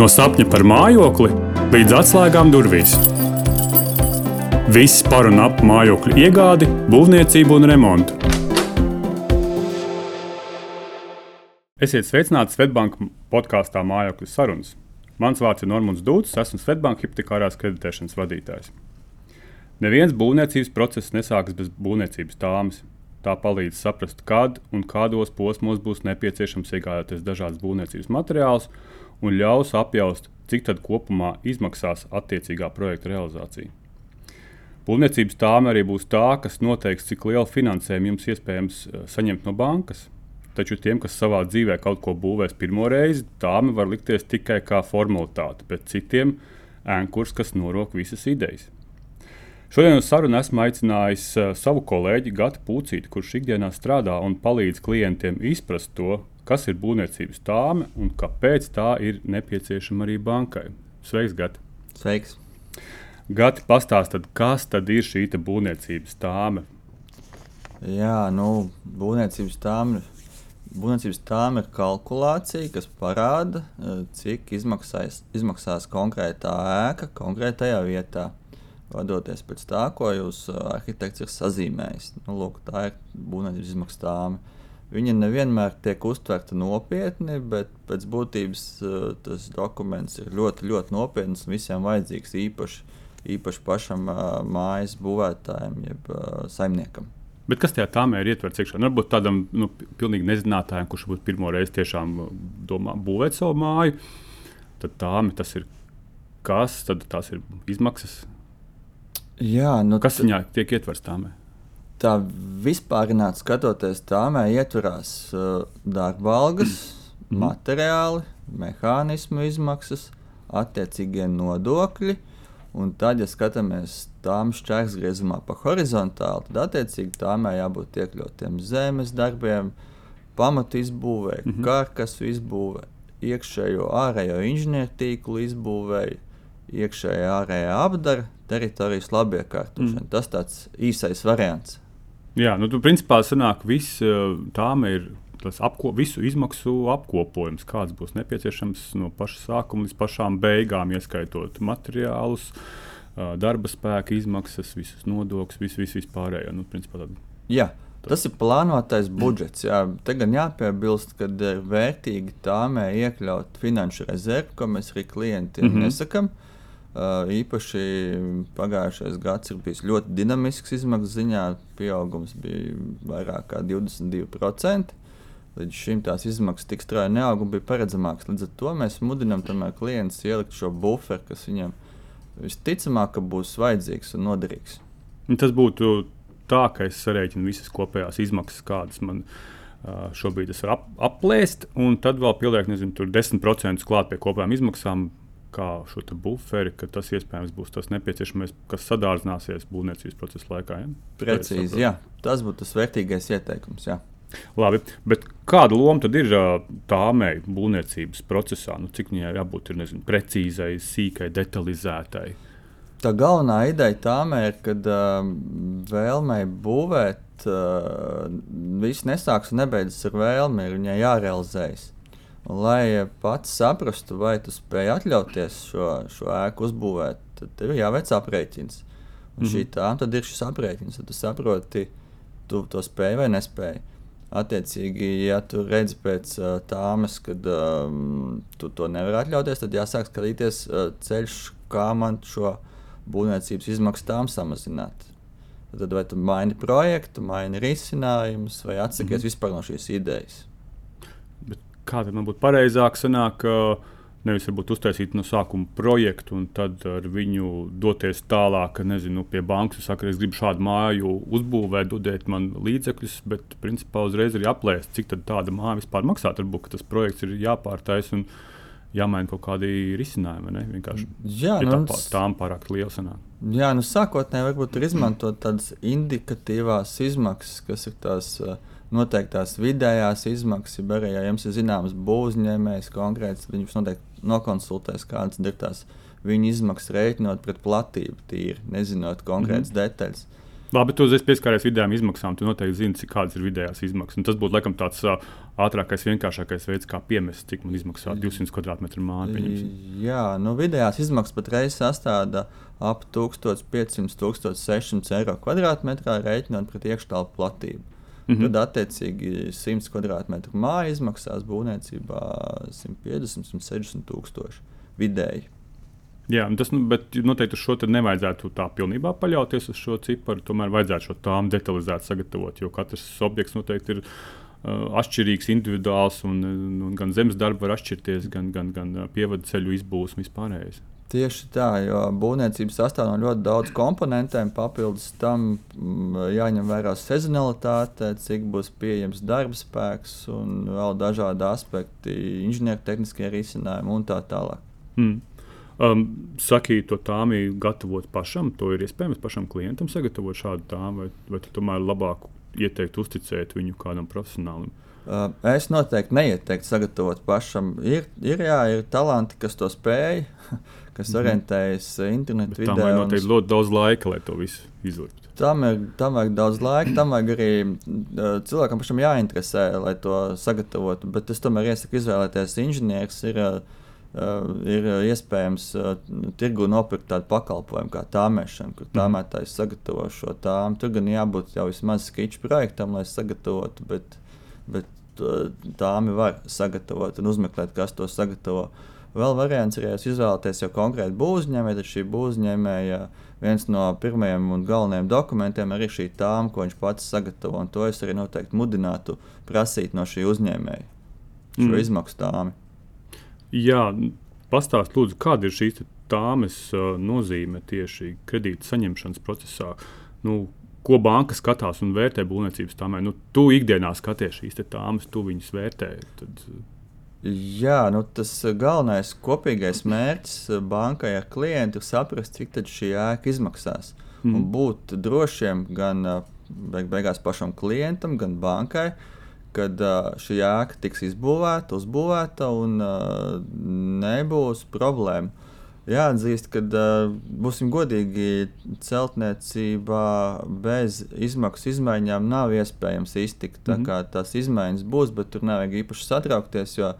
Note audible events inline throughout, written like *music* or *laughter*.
No sapņa par mājokli līdz atslēgām durvīs. Viss par un ap mājokļu iegādi, būvniecību un remontu. Esiet sveicināti Svetbanka podkāstā Mājokļu sarunas. Mans vārds ir Normons Dūts, esmu Svetbanka hipotekārās kreditēšanas vadītājs. Neviens būvniecības process nesākas bez būvniecības tāmas. Tā palīdz saprast, kad un kādos posmos būs nepieciešams iegādāties dažādas būvniecības materiālus un ļaus apjaust, cik tad kopumā izmaksās attiecīgā projekta realizācija. Būvniecības tāma arī būs tā, kas noteiks, cik lielu finansējumu jums iespējams eh, saņemt no bankas. Taču tiem, kas savā dzīvē kaut ko būvēs pirmo reizi, tāma var likties tikai kā formalitāte, bet citiem ēnkurs, kas norok visas idejas. Šodien uz sarunu esmu aicinājis uh, savu kolēģi Gatu Pūcīti, kurš ikdienā strādā un palīdz klientiem izprast to, kas ir būvniecības tāme un kāpēc tā ir nepieciešama arī bankai. Sveiks, Gati! Sveiks! Gati, pastāstiet, kas tad ir šī būvniecības tāme? Jā, nu, būvniecības tāme. Būvniecības tāma ir kalkulācija, kas parāda, eh, cik izmaksās, izmaksās konkrētā ēka konkrētajā vietā. Vadoties pēc tā, ko jūs eh, arhitekts ir sazīmējis. Nu, lūk, tā ir būvniecības izmaksu tāma. Viņa nevienmēr tiek uztverta nopietni, bet pēc būtības uh, tas dokuments ir ļoti, ļoti nopietns un visiem vajadzīgs īpaši, īpaši pašam uh, mājas būvētājam, jeb uh, saimniekam. Bet kas tajā tāmē ir ietverts iekšā? Nu, varbūt tādam nu, pilnīgi nezinātājam, kurš būtu pirmo reizi tiešām domā būvēt savu māju, tad tāmi tas ir kas, tad tās ir izmaksas. Jā, nu, kas viņā tiek ietverts tāmē? Tā vispārināti skatoties, tā mēs ietverās uh, darba algas, mm. materiāli, mehānismu izmaksas, attiecīgie nodokļi. Un tad, ja skatāmies tām šķērsgriezumā pa horizontāli, tad attiecīgi tām jābūt iekļautiem zemes darbiem, pamatu izbūvēja, mm -hmm. karkasu izbūvēja, iekšējo ārējo inženiertīklu izbūvēja, iekšējā ārējā apdara, teritorijas labiekārtošana. Mm. Tas tāds īsais variants. Jā, nu, tu principā sanāk, viss eh, tām ir tas apko, visu izmaksu apkopojums, kāds būs nepieciešams no paša sākuma līdz pašām beigām, ieskaitot materiālus, eh, darba spēka izmaksas, visus nodokļus, visu, visu vispārējo. Nu, principā, tad, jā. Tas ir plānotais budžets. Jā. Te gan jāpiebilst, ka ir vērtīgi tāmē iekļaut finanšu rezervi, ko mēs arī klientiem mm -hmm. nesakām. Īpaši pagājušais gads ir bijis ļoti dinamisks izmaksu ziņā. Pieaugums bija vairāk kā 22%. Līdz šim tās izmaksas tik strauji neauga un bija paredzamākas. Līdz ar to mēs mudinām klientus ielikt šo buferu, kas viņam visticamāk būs vajadzīgs un noderīgs. Tas būtu tā, ka es sarēķinu visas kopējās izmaksas, kādas man uh, šobrīd ir ap, aplēst, un tad vēl pieliek nezinu, 10% klāt pie kopējām izmaksām kā šo buferi, ka tas iespējams būs tas nepieciešamais, kas sadārdzināsies būvniecības procesa laikā. Ja? Precīzi, jā. Tas būtu tas vērtīgais ieteikums. Jā. Labi, bet kāda loma tad ir tāmei būvniecības procesā? Nu, cik viņai jābūt ir, nezinu, precīzai, sīkai, detalizētai? Tā galvenā ideja tam ir, ka uh, vēlmei būvēt, uh, viss nesāks un nebeidzas ar vēlmi, ir viņai jārealizējas. Un, lai pats saprastu, vai tu spēj atļauties šo, šo ēku uzbūvēt, tad tev ir jāveic aprēķins. Un mm -hmm. šī tā tad ir šis aprēķins, tad tu saproti, tu to spēj vai nespēj. Attiecīgi, ja tu redzi pēc uh, tāmas, ka um, tu to nevari atļauties, tad jāsāk skatīties uh, ceļš, kā man šo būvniecības izmaksu tām samazināt. Tad vai tu maini projektu, maini risinājumus, vai atsakies mm -hmm. vispār no šīs idejas kā tad man būtu pareizāk sanāk, nevis varbūt uztaisīt no sākuma projektu un tad ar viņu doties tālāk, nezinu, pie bankas. Saka, es gribu šādu māju uzbūvēt, dodiet man līdzekļus, bet principā uzreiz arī aplēst, cik tāda māja vispār maksā. Varbūt tas projekts ir jāpārtaisa un jāmaina kaut kādi risinājumi. Ne? Vienkārši jā, ja nu, tā, tām pārāk liela sanāk. Jā, nu sākotnēji varbūt ir izmantot tādas indikatīvās izmaksas, kas ir tās. Uh, noteiktās vidējās izmaksas, ja arī ja jums ir zināms būvniecības konkrēts, tad viņš noteikti nokonsultēs, kādas ir tās viņa izmaksas rēķinot pret platību, tīri nezinot konkrētas mm -hmm. detaļas. Labi, tu esi pieskāries vidējām izmaksām. Tu noteikti zini, cik kādas ir vidējās izmaksas. Un tas būtu laikam tāds uh, ātrākais, vienkāršākais veids, kā piemest, cik man izmaksā 200 km māju. Jā, nu, vidējās izmaksas patreiz sastāvda ap 1500, 1600 eiro kvadrātmetrā, rēķinot pret iekštelpu platību. Mm -hmm. Tad, attiecīgi, 100 km māja izmaksās būvniecībā 150, 160 tūkstoši vidēji. Jā, tas, nu, bet noteikti uz šo nevajadzētu tā pilnībā paļauties uz šo ciparu. Tomēr vajadzētu šo tām detalizēt sagatavot, jo katrs objekts noteikti ir uh, atšķirīgs, individuāls, un, un gan zemes darbi var atšķirties, gan, gan, gan pievadu ceļu izbūves un vispārējais. Tieši tā, jo būvniecība sastāv no ļoti daudz komponentiem. Papildus tam mm, jāņem vērā sezonalitāte, cik būs pieejams darba spēks un vēl dažādi aspekti, inženiertehniskie risinājumi un tā tālāk. Mm. Um, Saki, to tāmī gatavot pašam, to ir iespējams pašam klientam sagatavot šādu tāmu, vai, vai tu tomēr labāk ieteiktu uzticēt viņu kādam profesionālim? Uh, es noteikti neieteiktu sagatavot pašam. Ir, ir, jā, ir talanti, kas to spēj, *laughs* kas mm -hmm. orientējas internetā. Tam vajag noteikti ļoti daudz laika, lai to visu izliktu. Tam, ir, tam vajag daudz laika, tam vajag arī cilvēkam pašam jāinteresē, lai to sagatavotu. Bet es tomēr iesaku izvēlēties inženieris. Ir, ir iespējams uh, tirgu nopirkt tādu pakalpojumu kā tāmēšana, kur mhm. tāmētājs sagatavo šo tāmu. Tur gan jābūt jau vismaz sketču projektam, lai sagatavotu, bet, bet uh, tāmi var sagatavot un uzmeklēt, kas to sagatavo. Vēl variants ir, ja izvēlaties jau konkrēti būvniecību, tad šī būvniecība viens no pirmajiem un galvenajiem dokumentiem ir šī tāma, ko viņš pats sagatavo. To es arī noteikti mudinātu prasīt no šī uzņēmēja šo mm. izmaksu tāmu. Jā, pastāst, lūdzu, kāda ir šīs tāmas uh, nozīme tieši kredīta saņemšanas procesā? Nu, ko banka skatās un vērtē būvniecības tāmē? Nu, tu ikdienā skaties šīs tāmas, tu viņus vērtē. Tad... Jā, nu, tas galvenais kopīgais mērķis bankai ar klientu ir saprast, cik šī ēka izmaksās. Mm. Un būt drošiem gan beig beigās pašam klientam, gan bankai, kad šī ēka tiks izbūvēta, uzbūvēta un nebūs problēma. Jāatzīst, ka, uh, būsim godīgi, celtniecībā bez izmaksu izmaiņām nav iespējams iztikt. Mm -hmm. Tās izmaiņas būs, bet tur nevajag īpaši satraukties, jo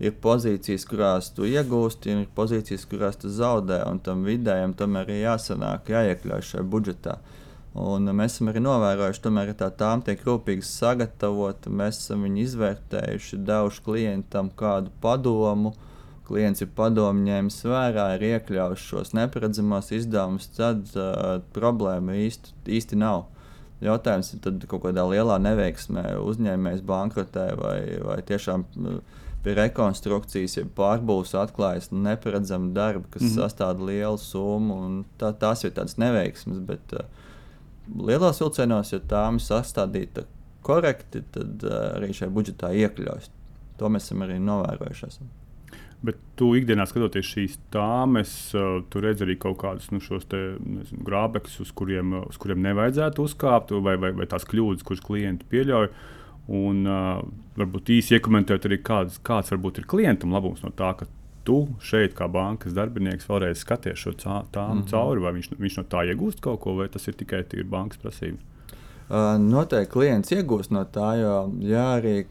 ir pozīcijas, kurās tu iegūsti, un ir pozīcijas, kurās tu zaudē. Un tam vidējam tomēr ir jāsanāk, jāiekļauj šajā budžetā. Uh, Un mēs esam arī novērojuši, tomēr, tā tām tiek rūpīgi sagatavota. Mēs esam viņu izvērtējuši, devuši klientam kādu padomu. Klients ir padomu ņēmis vērā, ir iekļāvis šos neparedzamos izdevumus, tad uh, problēma īsti, īsti nav. Jautājums ir, tad kaut kādā lielā neveiksmē uzņēmējs bankrotē vai, vai tiešām pie rekonstrukcijas, ja pārbūves atklājas neparedzama darba, kas mm -hmm. sastāv lielu summu. Tā, tās ir tādas neveiksmes. Bet, uh, lielos vilcienos, ja tām ir sastādīta korekti, tad uh, arī šajā budžetā iekļaujas. To mēs esam arī novērojuši. Esam. Bet tu ikdienā skatoties šīs tāmes, uh, tu redz arī kaut kādus nu, grābekļus, uz, kuriem, uz kuriem nevajadzētu uzkāpt, vai, vai, vai tās kļūdas, kuras klienti pieļauj. Un uh, varbūt īsi iekomentēt arī, kāds, kāds varbūt ir klientam labums no tā, ka tu šeit, kā bankas darbinieks, vēlreiz skaties šo tādu mm -hmm. cauri, vai viņš, viņš no tā iegūst kaut ko, vai tas ir tikai bankas prasība? Uh, noteikti klients iegūst no tā, jo ja arī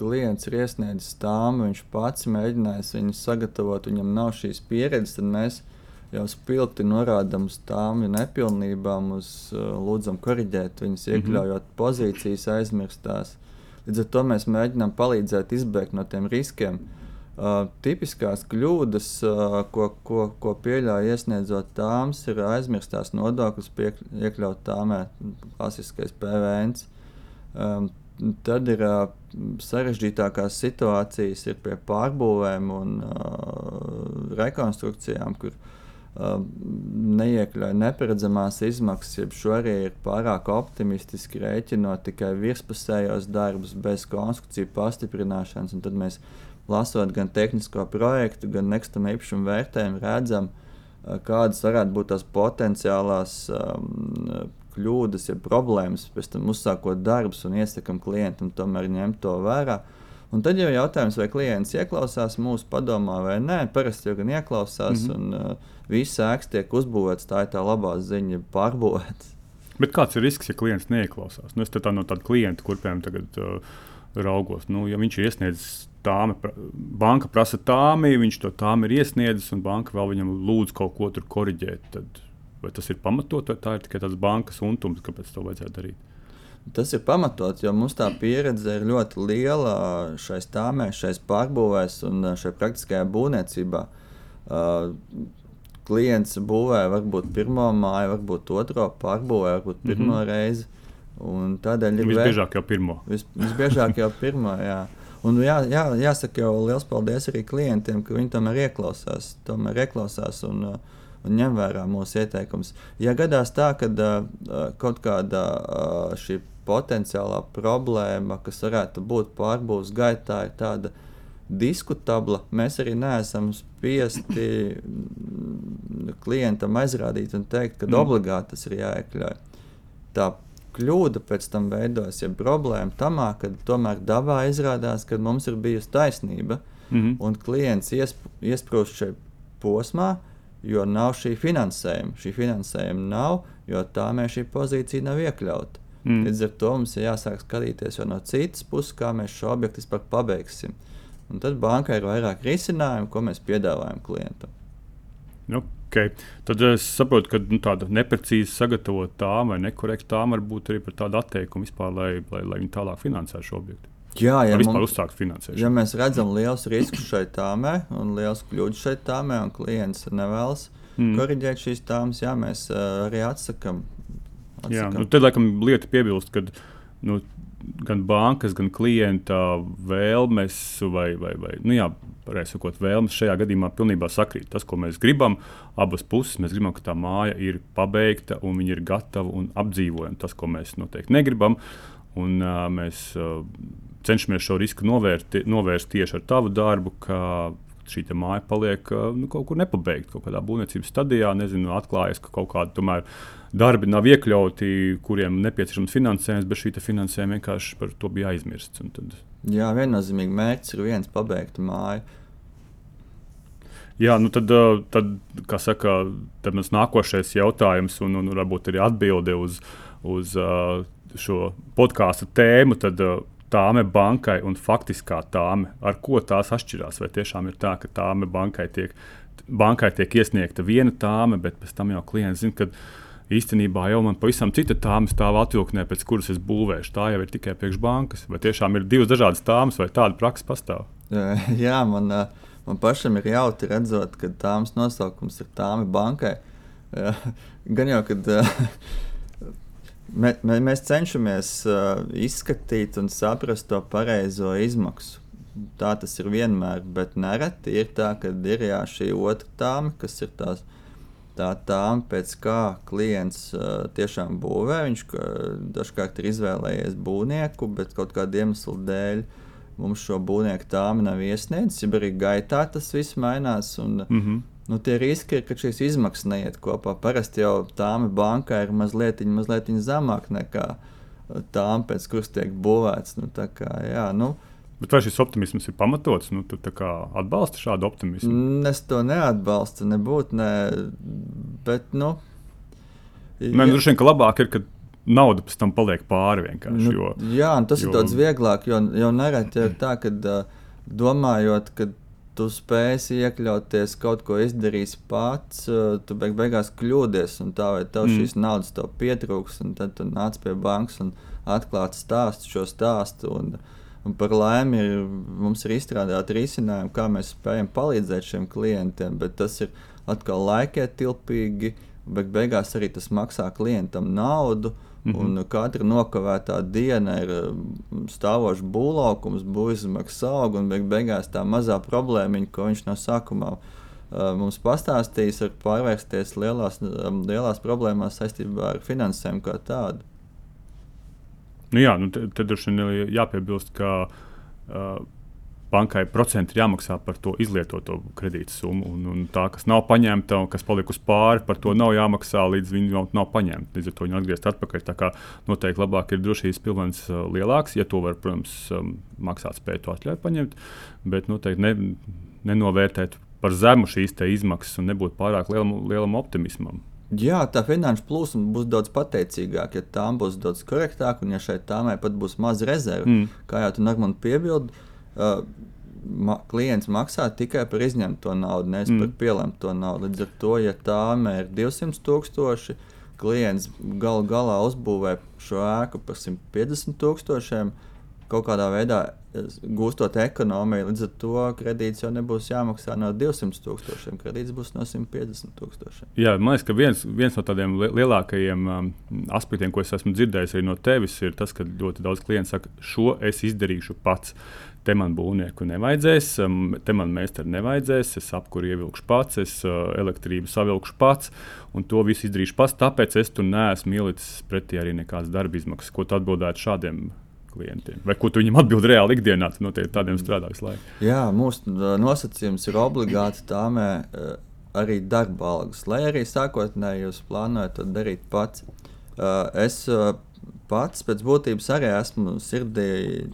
klients ir iesniedzis tām, viņš pats mēģinājis viņu sagatavot, viņam nav šīs pieredzes, tad mēs jau spilgti norādām uz tām nepilnībām, uz uh, lūdzam korrigēt viņas, mhm. iekļaujot mm -hmm. pozīcijas, aizmirstās. Līdz ar to mēs mēģinām palīdzēt izbēgt no tiem riskiem. Uh, tipiskās kļūdas, uh, ko, ko, ko pieļauj iesniedzot tāmas, ir aizmirstās nodokļus, iekļaut tāmē klasiskais PVN. Um, tad ir uh, sarežģītākās situācijas ir pie pārbūvēm un uh, rekonstrukcijām, kur uh, neiekļauj neparedzamās izmaksas, jeb šo arī ir pārāk optimistiski rēķinot tikai virspusējos darbus bez konstrukciju pastiprināšanas. Tad mēs lasot gan tehnisko projektu, gan nekustamā īpašuma vērtējumu, redzam, kādas varētu būt tās potenciālās um, kļūdas, ja problēmas, pēc tam uzsākot darbus un iesakām klientam tomēr ņemt to vērā. Un tad jau ir jautājums, vai klients ieklausās mūsu padomā vai nē. Parasti jau gan ieklausās, mm -hmm. un uh, viss ēks tiek uzbūvēts. Tā ir tā labā ziņa, *laughs* pārbūvēts. Bet kāds ir risks, ja klients neieklausās? Nu, es tā no tāda klienta, kuriem tagad uh, raugos, nu, ja viņš ir iesniedzis tāmi, banka prasa tāmi, viņš to tāmi ir iesniedzis, un banka vēl viņam lūdz kaut ko tur korrigēt. Tad vai tas ir pamatot, vai tā ir tikai tāds bankas untums, kāpēc to vajadzētu darīt? Tas ir pamatots, jo mums tā pieredze ir ļoti liela šai stāvēs, šai pārbūvēs un šai praktiskajā būvniecībā. Uh, klients būvē varbūt pirmo māju, varbūt otro pārbūvē, varbūt pirmo mm -hmm. reizi. Tādēļ ir visbiežāk jau pirmo. Vis, visbiežāk jau pirmo, jā. Un jā, jā, jāsaka jau liels paldies arī klientiem, ka viņi tomēr ieklausās, tomēr ieklausās un, un ņem vērā mūsu ieteikumus. Ja gadās tā, ka uh, kaut kāda uh, šī potenciālā problēma, kas varētu būt pārbūves gaitā, ir tāda diskutabla. Mēs arī neesam spiesti mm, klientam aizrādīt un teikt, ka mm. obligāti tas ir jāiekļauj. Tā kļūda pēc tam veidojas, ja problēma tamā, ka tomēr dabā izrādās, ka mums ir bijusi taisnība mm -hmm. un klients iesp iesprūst šajā posmā, jo nav šī finansējuma. Šī finansējuma nav, jo tā mēs šī pozīcija nav iekļauta. Mm. Līdz ar to mums ir jāsāk skatīties no citas puses, kā mēs šo objektu vispār pabeigsim. Un tad bankai ir vairāk risinājumu, ko mēs piedāvājam klientam. Okay. Tad es saprotu, ka nu, tāda neprecīzi sagatavota tām vai nekorekta tām var būt arī par tādu atteikumu vispār, lai, lai, lai viņi tālāk finansētu šo objektu. Jā, ja, finansēšanu. Ja mēs redzam liels riskus šai tāmē un liels kļūdas šai tāmē, un klients nevēlas mm. korrigēt šīs tāmas, jā, mēs uh, arī atsakām. Jā, nu, tad laikam lieta piebilst, ka nu, gan bankas, gan klienta vēlmes, vai, vai, vai nu, jā, sakot, vēlmes šajā gadījumā pilnībā sakrīt. Tas, ko mēs gribam, abas puses, mēs gribam, ka tā māja ir pabeigta un viņa ir gatava un apdzīvojama. Tas, ko mēs noteikti negribam, un uh, mēs uh, cenšamies šo risku novērti, novērst tieši ar tavu darbu, ka šī māja paliek nu, kaut kur nepabeigta, kaut kādā būvniecības stadijā. Nezinu, atklājas, ka kaut kāda tomēr darbi nav iekļauti, kuriem nepieciešams finansējums, bet šī finansējuma vienkārši par to bija aizmirsts. Tad... Jā, viennozīmīgi mērķis ir viens pabeigt māju. Jā, nu tad, tad saka, tad mums nākošais jautājums, un, un varbūt arī atbilde uz, uz šo podkāstu tēmu, tad tāme bankai un faktiskā tāme, ar ko tās atšķirās? Vai tiešām ir tā, ka tāme bankai tiek, bankai tiek iesniegta viena tāme, bet pēc tam jau klients zina, ka īstenībā jau man pavisam cita tāma stāv atvilknē, pēc kuras es būvēšu. Tā jau ir tikai priekš bankas. Vai tiešām ir divas dažādas tāmas, vai tāda praksa pastāv? *laughs* Jā, man, man pašam ir jautri redzot, ka tāmas nosaukums ir tāma bankai. *laughs* Gan jau, kad mē, mē, mēs cenšamies izskatīt un saprast to pareizo izmaksu. Tā tas ir vienmēr, bet nereti ir tā, ka ir jā, šī otra tāma, kas ir tās tā tām, pēc kā klients uh, tiešām būvē. Viņš dažkārt ir izvēlējies būvnieku, bet kaut kāda iemesla dēļ mums šo būvnieku tāmu nav iesniedzis. Ja arī gaitā tas viss mainās. Un, mm -hmm. Nu, tie riski ir, ka šīs izmaksas neiet kopā. Parasti jau tāma bankā ir mazliet, mazliet zemāk nekā tām, pēc kuras tiek būvēts. Nu, kā, jā, nu, Bet vai šis optimisms ir pamatots? Nu, tu atbalsti šādu optimismu? Mm, es to neatbalstu, nebūtu. Ne, bet, nu, Nē, nu, droši vien, ka labāk ir, ka nauda pēc tam paliek pāri vienkārši. Nu, jo, jā, un tas jo... ir daudz vieglāk, jo, jo nereti ir tā, ka domājot, ka tu spēsi iekļauties, kaut ko izdarīs pats, tu beig beigās kļūdies, un tā vai tev mm. šīs naudas tev pietrūks, un tad tu nāc pie bankas un atklāt stāstu šo stāstu. Un, Un par laimi mums ir izstrādāti risinājumi, kā mēs spējam palīdzēt šiem klientiem, bet tas ir atkal laikietilpīgi, bet beigās arī tas maksā klientam naudu. Mm -hmm. Un katra nokavētā diena ir mm, stāvošs būvlaukums, būvizmaksas aug, un beig beigās tā mazā problēma, ko viņš no sākuma uh, mums pastāstījis, var pārvērsties lielās, um, lielās problēmās saistībā ar finansējumu kā tādu. Nu, jā, nu, te droši vien jāpiebilst, ka uh, bankai procenti ir jāmaksā par to izlietoto kredītu summu. Un, un tā, kas nav paņemta un kas palikusi pāri, par to nav jāmaksā, līdz viņi jau nav paņemti. Līdz ar to viņi atgriezt atpakaļ. Tā kā noteikti labāk ir drošības pilvens uh, lielāks, ja to var, protams, um, maksāt spēju to atļauj paņemt, bet noteikti ne, nenovērtēt par zemu šīs izmaksas un nebūt pārāk lielam, lielam optimismam. Jā, tā finanšu plūsma būs daudz pateicīgāka, ja tām būs daudz korektāka, un ja šai tāmai pat būs maz rezerve, mm. kā jau tu Normāli piebildi. Uh, ma klients maksā tikai par izņemto naudu, nevis mm. par pielemto naudu. Līdz ar to, ja tā ir 200 tūkstoši, klients galu galā uzbūvē šo ēku par 150 tūkstošiem, kaut kādā veidā gūstot ekonomiju, līdz ar to kredīts jau nebūs jāmaksā no 200 tūkstošiem, kredīts būs no 150 tūkstošiem. Jā, man liekas, ka viens, viens no tādiem lielākajiem um, aspektiem, ko es esmu dzirdējis arī no tevis, ir tas, ka ļoti daudz klientu saka, šo es izdarīšu pats. Te man būvnieku nevajadzēs, um, te man meistari nevajadzēs, es apkuru ievilkšu pats, es uh, elektrību savilkšu pats, un to visu izdarīšu pats. Tāpēc es tur neesmu ielicis pretī arī nekādas darba izmaksas. Ko tu atbildētu šādiem klientiem? Vai ko tu viņam atbild reāli ikdienā? Nu, tādiem strādā visu laiku. Jā, mūsu nosacījums ir obligāti tāmē arī darba algas. Lai arī sākotnēji jūs plānojat to darīt pats. Es pats pēc būtības arī esmu sirdī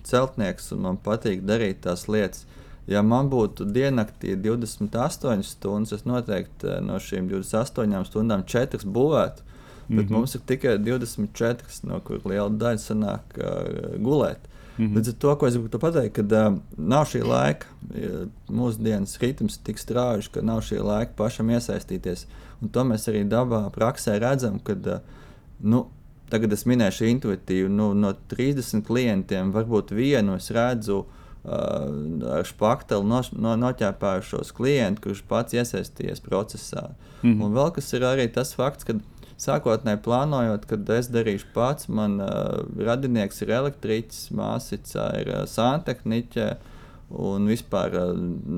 celtnieks un man patīk darīt tās lietas. Ja man būtu diennaktī 28 stundas, es noteikti no šīm 28 stundām 4 būvētu. Bet mm -hmm. mums ir tikai 24, no kuriem liela daļa sanāk uh, gulēt. Mm -hmm. Līdz ar to, ko es gribu pateikt, ka uh, nav šī laika, mūsdienas ritms ir tik strauji, ka nav šī laika pašam iesaistīties. Un to mēs arī dabā, praksē redzam, kad uh, nu, tagad es minēšu intuitīvi, nu, no 30 klientiem varbūt vienu es redzu. Uh, ar spaktalu no, no, noķēpājušos klientus, kurš pats iesaistījies procesā. Mm -hmm. Un vēl kas ir arī tas fakts, ka Sākotnēji plānojot, kad es darīšu pats, man uh, radinieks ir elektriķis, māsīca ir uh, santehniķe. Un vispār uh,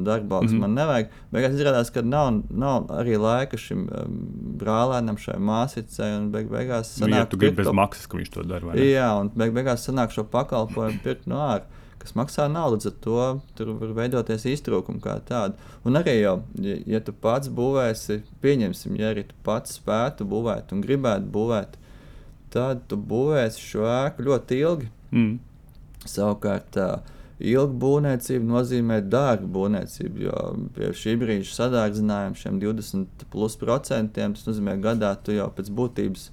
darba algas mm -hmm. man nevajag. Beigās izrādās, ka nav, nav arī laika šim um, brālēnam, šai māsīcai. Beig, beigās sanāk, nu, ja tu gribi bez maksas, ka viņš to dara. Jā, un beig, beigās sanāk šo pakalpojumu pirkt no ārpuses kas maksā naudu, tad to tur var veidoties iztrūkumi kā tādi. Un arī jau, ja, ja tu pats būvēsi, pieņemsim, ja arī tu pats spētu būvēt un gribētu būvēt, tad tu būvēsi šo ēku ļoti ilgi. Mm. Savukārt, ilga būvniecība nozīmē dārgu būvniecību, jo pie šī brīža sadārdzinājuma šiem 20% tas nozīmē, ka gadā tu jau pēc būtības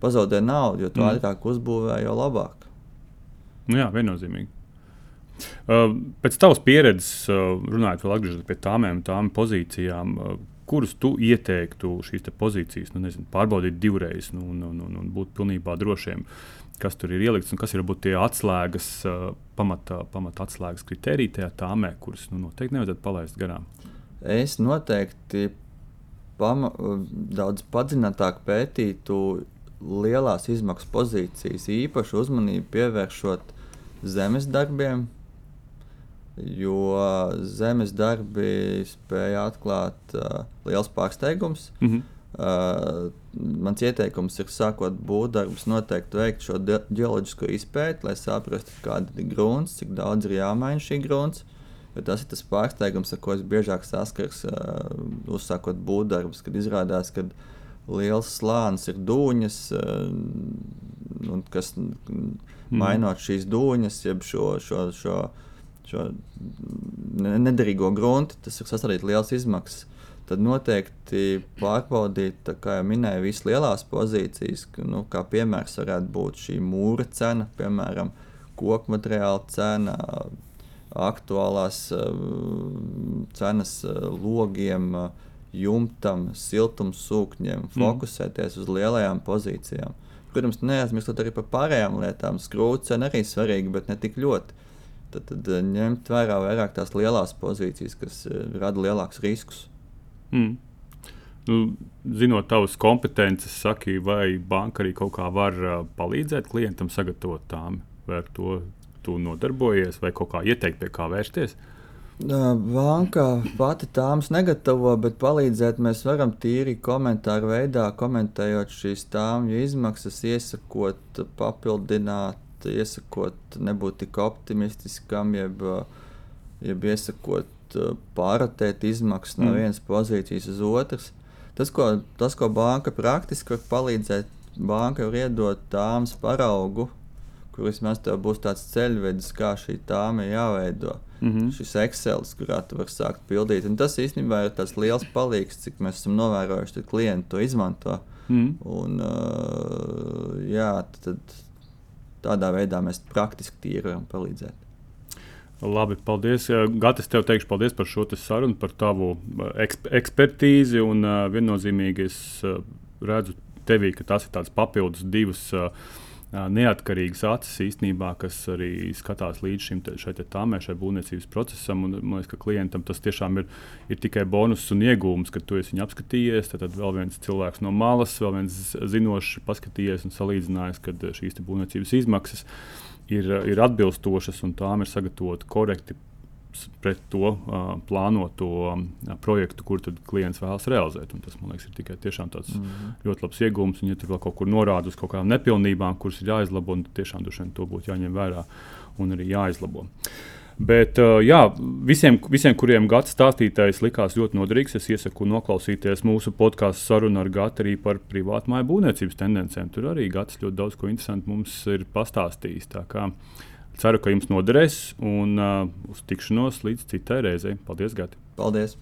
pazaudē naudu, jo tu mm. ātrāk uzbūvē, jo labāk. Nu jā, viennozīmīgi. Uh, pēc tavas pieredzes, uh, runājot vēl atgriežoties pie tām, tām pozīcijām, uh, kurus tu ieteiktu šīs pozīcijas nu, nezinu, pārbaudīt divreiz nu, un, un, un, un būt pilnībā drošiem, kas tur ir ielikts un kas ir varbūt tie atslēgas, pamata, pamata atslēgas kriteriji tajā tāmē, kurus nu, noteikti nevajadzētu palaist garām. Es noteikti pama, daudz padziļinātāk pētītu lielās izmaksu pozīcijas, īpaši uzmanību pievēršot zemes darbiem, jo zemes darbi spēja atklāt uh, liels pārsteigums. Mm -hmm. Uh, mans ieteikums ir, sākot būvdarbus, noteikti veikt šo geoloģisko izpēti, lai saprastu, kāda ir grunts, cik daudz ir jāmaina šī grunts. Tas ir tas pārsteigums, ar ko es biežāk saskars, uh, uzsākot būvdarbus, kad izrādās, ka liels slānis ir dūņas, uh, un kas mm. mainot šīs dūņas, jeb šo, šo, šo šo nederīgo gruntu, tas ir sastādīt liels izmaksas. Tad noteikti pārbaudīt, kā jau minēju, visas lielās pozīcijas, nu, kā piemērs varētu būt šī mūra cena, piemēram, koku materiāla cena, aktuālās uh, cenas uh, logiem, jumtam, siltumsūkņiem, mm. fokusēties uz lielajām pozīcijām. Protams, neaizmirstot arī par pārējām lietām. Skrūce arī svarīga, bet ne tik ļoti tad, tad eh, ņemt vērā vairāk tās lielās pozīcijas, kas eh, rada lielākus riskus. Mm. Nu, zinot tavas kompetences, saki, vai banka arī kaut kā var uh, palīdzēt klientam sagatavot tām, vai ar to tu nodarbojies, vai kaut kā ieteikt, pie kā vērsties? Banka pati tāmas negatavo, bet palīdzēt mēs varam tīri komentāru veidā, komentējot šīs tāmju izmaksas, iesakot, papildināt iesakot, nebūt tik optimistiskam, jeb, jeb iesakot pārotēt izmaksas no mm. vienas pozīcijas uz otras. Tas, ko, tas, ko banka praktiski var palīdzēt, banka var iedot tāmas paraugu, kur vismaz tev būs tāds ceļvedis, kā šī tāma ir jāveido. mm -hmm. šis Excel, kurā tu vari sākt pildīt. Un tas īstenībā ir tas liels palīgs, cik mēs esam novērojuši, kad klienti to izmanto. Mm. Un, uh, jā, tad, tādā veidā mēs praktiski tīri varam palīdzēt. Labi, paldies. Gatis, tev teikšu paldies par šo sarunu, par tavu eksp ekspertīzi. Un uh, viennozīmīgi es uh, redzu tevī, ka tas ir tāds papildus divas. Uh, neatkarīgas acis īstenībā, kas arī skatās līdz šim tādam būvniecības procesam. Un, man liekas, ka klientam tas tiešām ir, ir tikai bonus un iegūms, ka tu esi viņu apskatījies. Tad, tad vēl viens cilvēks no malas, vēl viens zinošs, paskatījies un salīdzinājis, ka šīs būvniecības izmaksas ir, ir atbilstošas un tām ir sagatavota korekti pret to uh, plānoto uh, projektu, kur klients vēlas realizēt. Un tas, man liekas, ir tikai tāds mm -hmm. ļoti labs iegūms. Un, ja tur vēl kaut kur norāda uz kaut kādām nepilnībām, kuras ir jāizlabo, tad tiešām vien to būtu jāņem vērā un arī jāizlabo. Bet uh, jā, visiem, visiem, kuriem Gata stāstītājs likās ļoti noderīgs, es iesaku noklausīties mūsu podkāstu sarunu ar Gatu arī par privātu māju būvniecības tendencēm. Tur arī Gatis ļoti daudz ko interesantu mums ir pastāstījis. Ceru, ka jums noderēs un uh, uz tikšanos līdz citai reizei. Paldies, Gati! Paldies!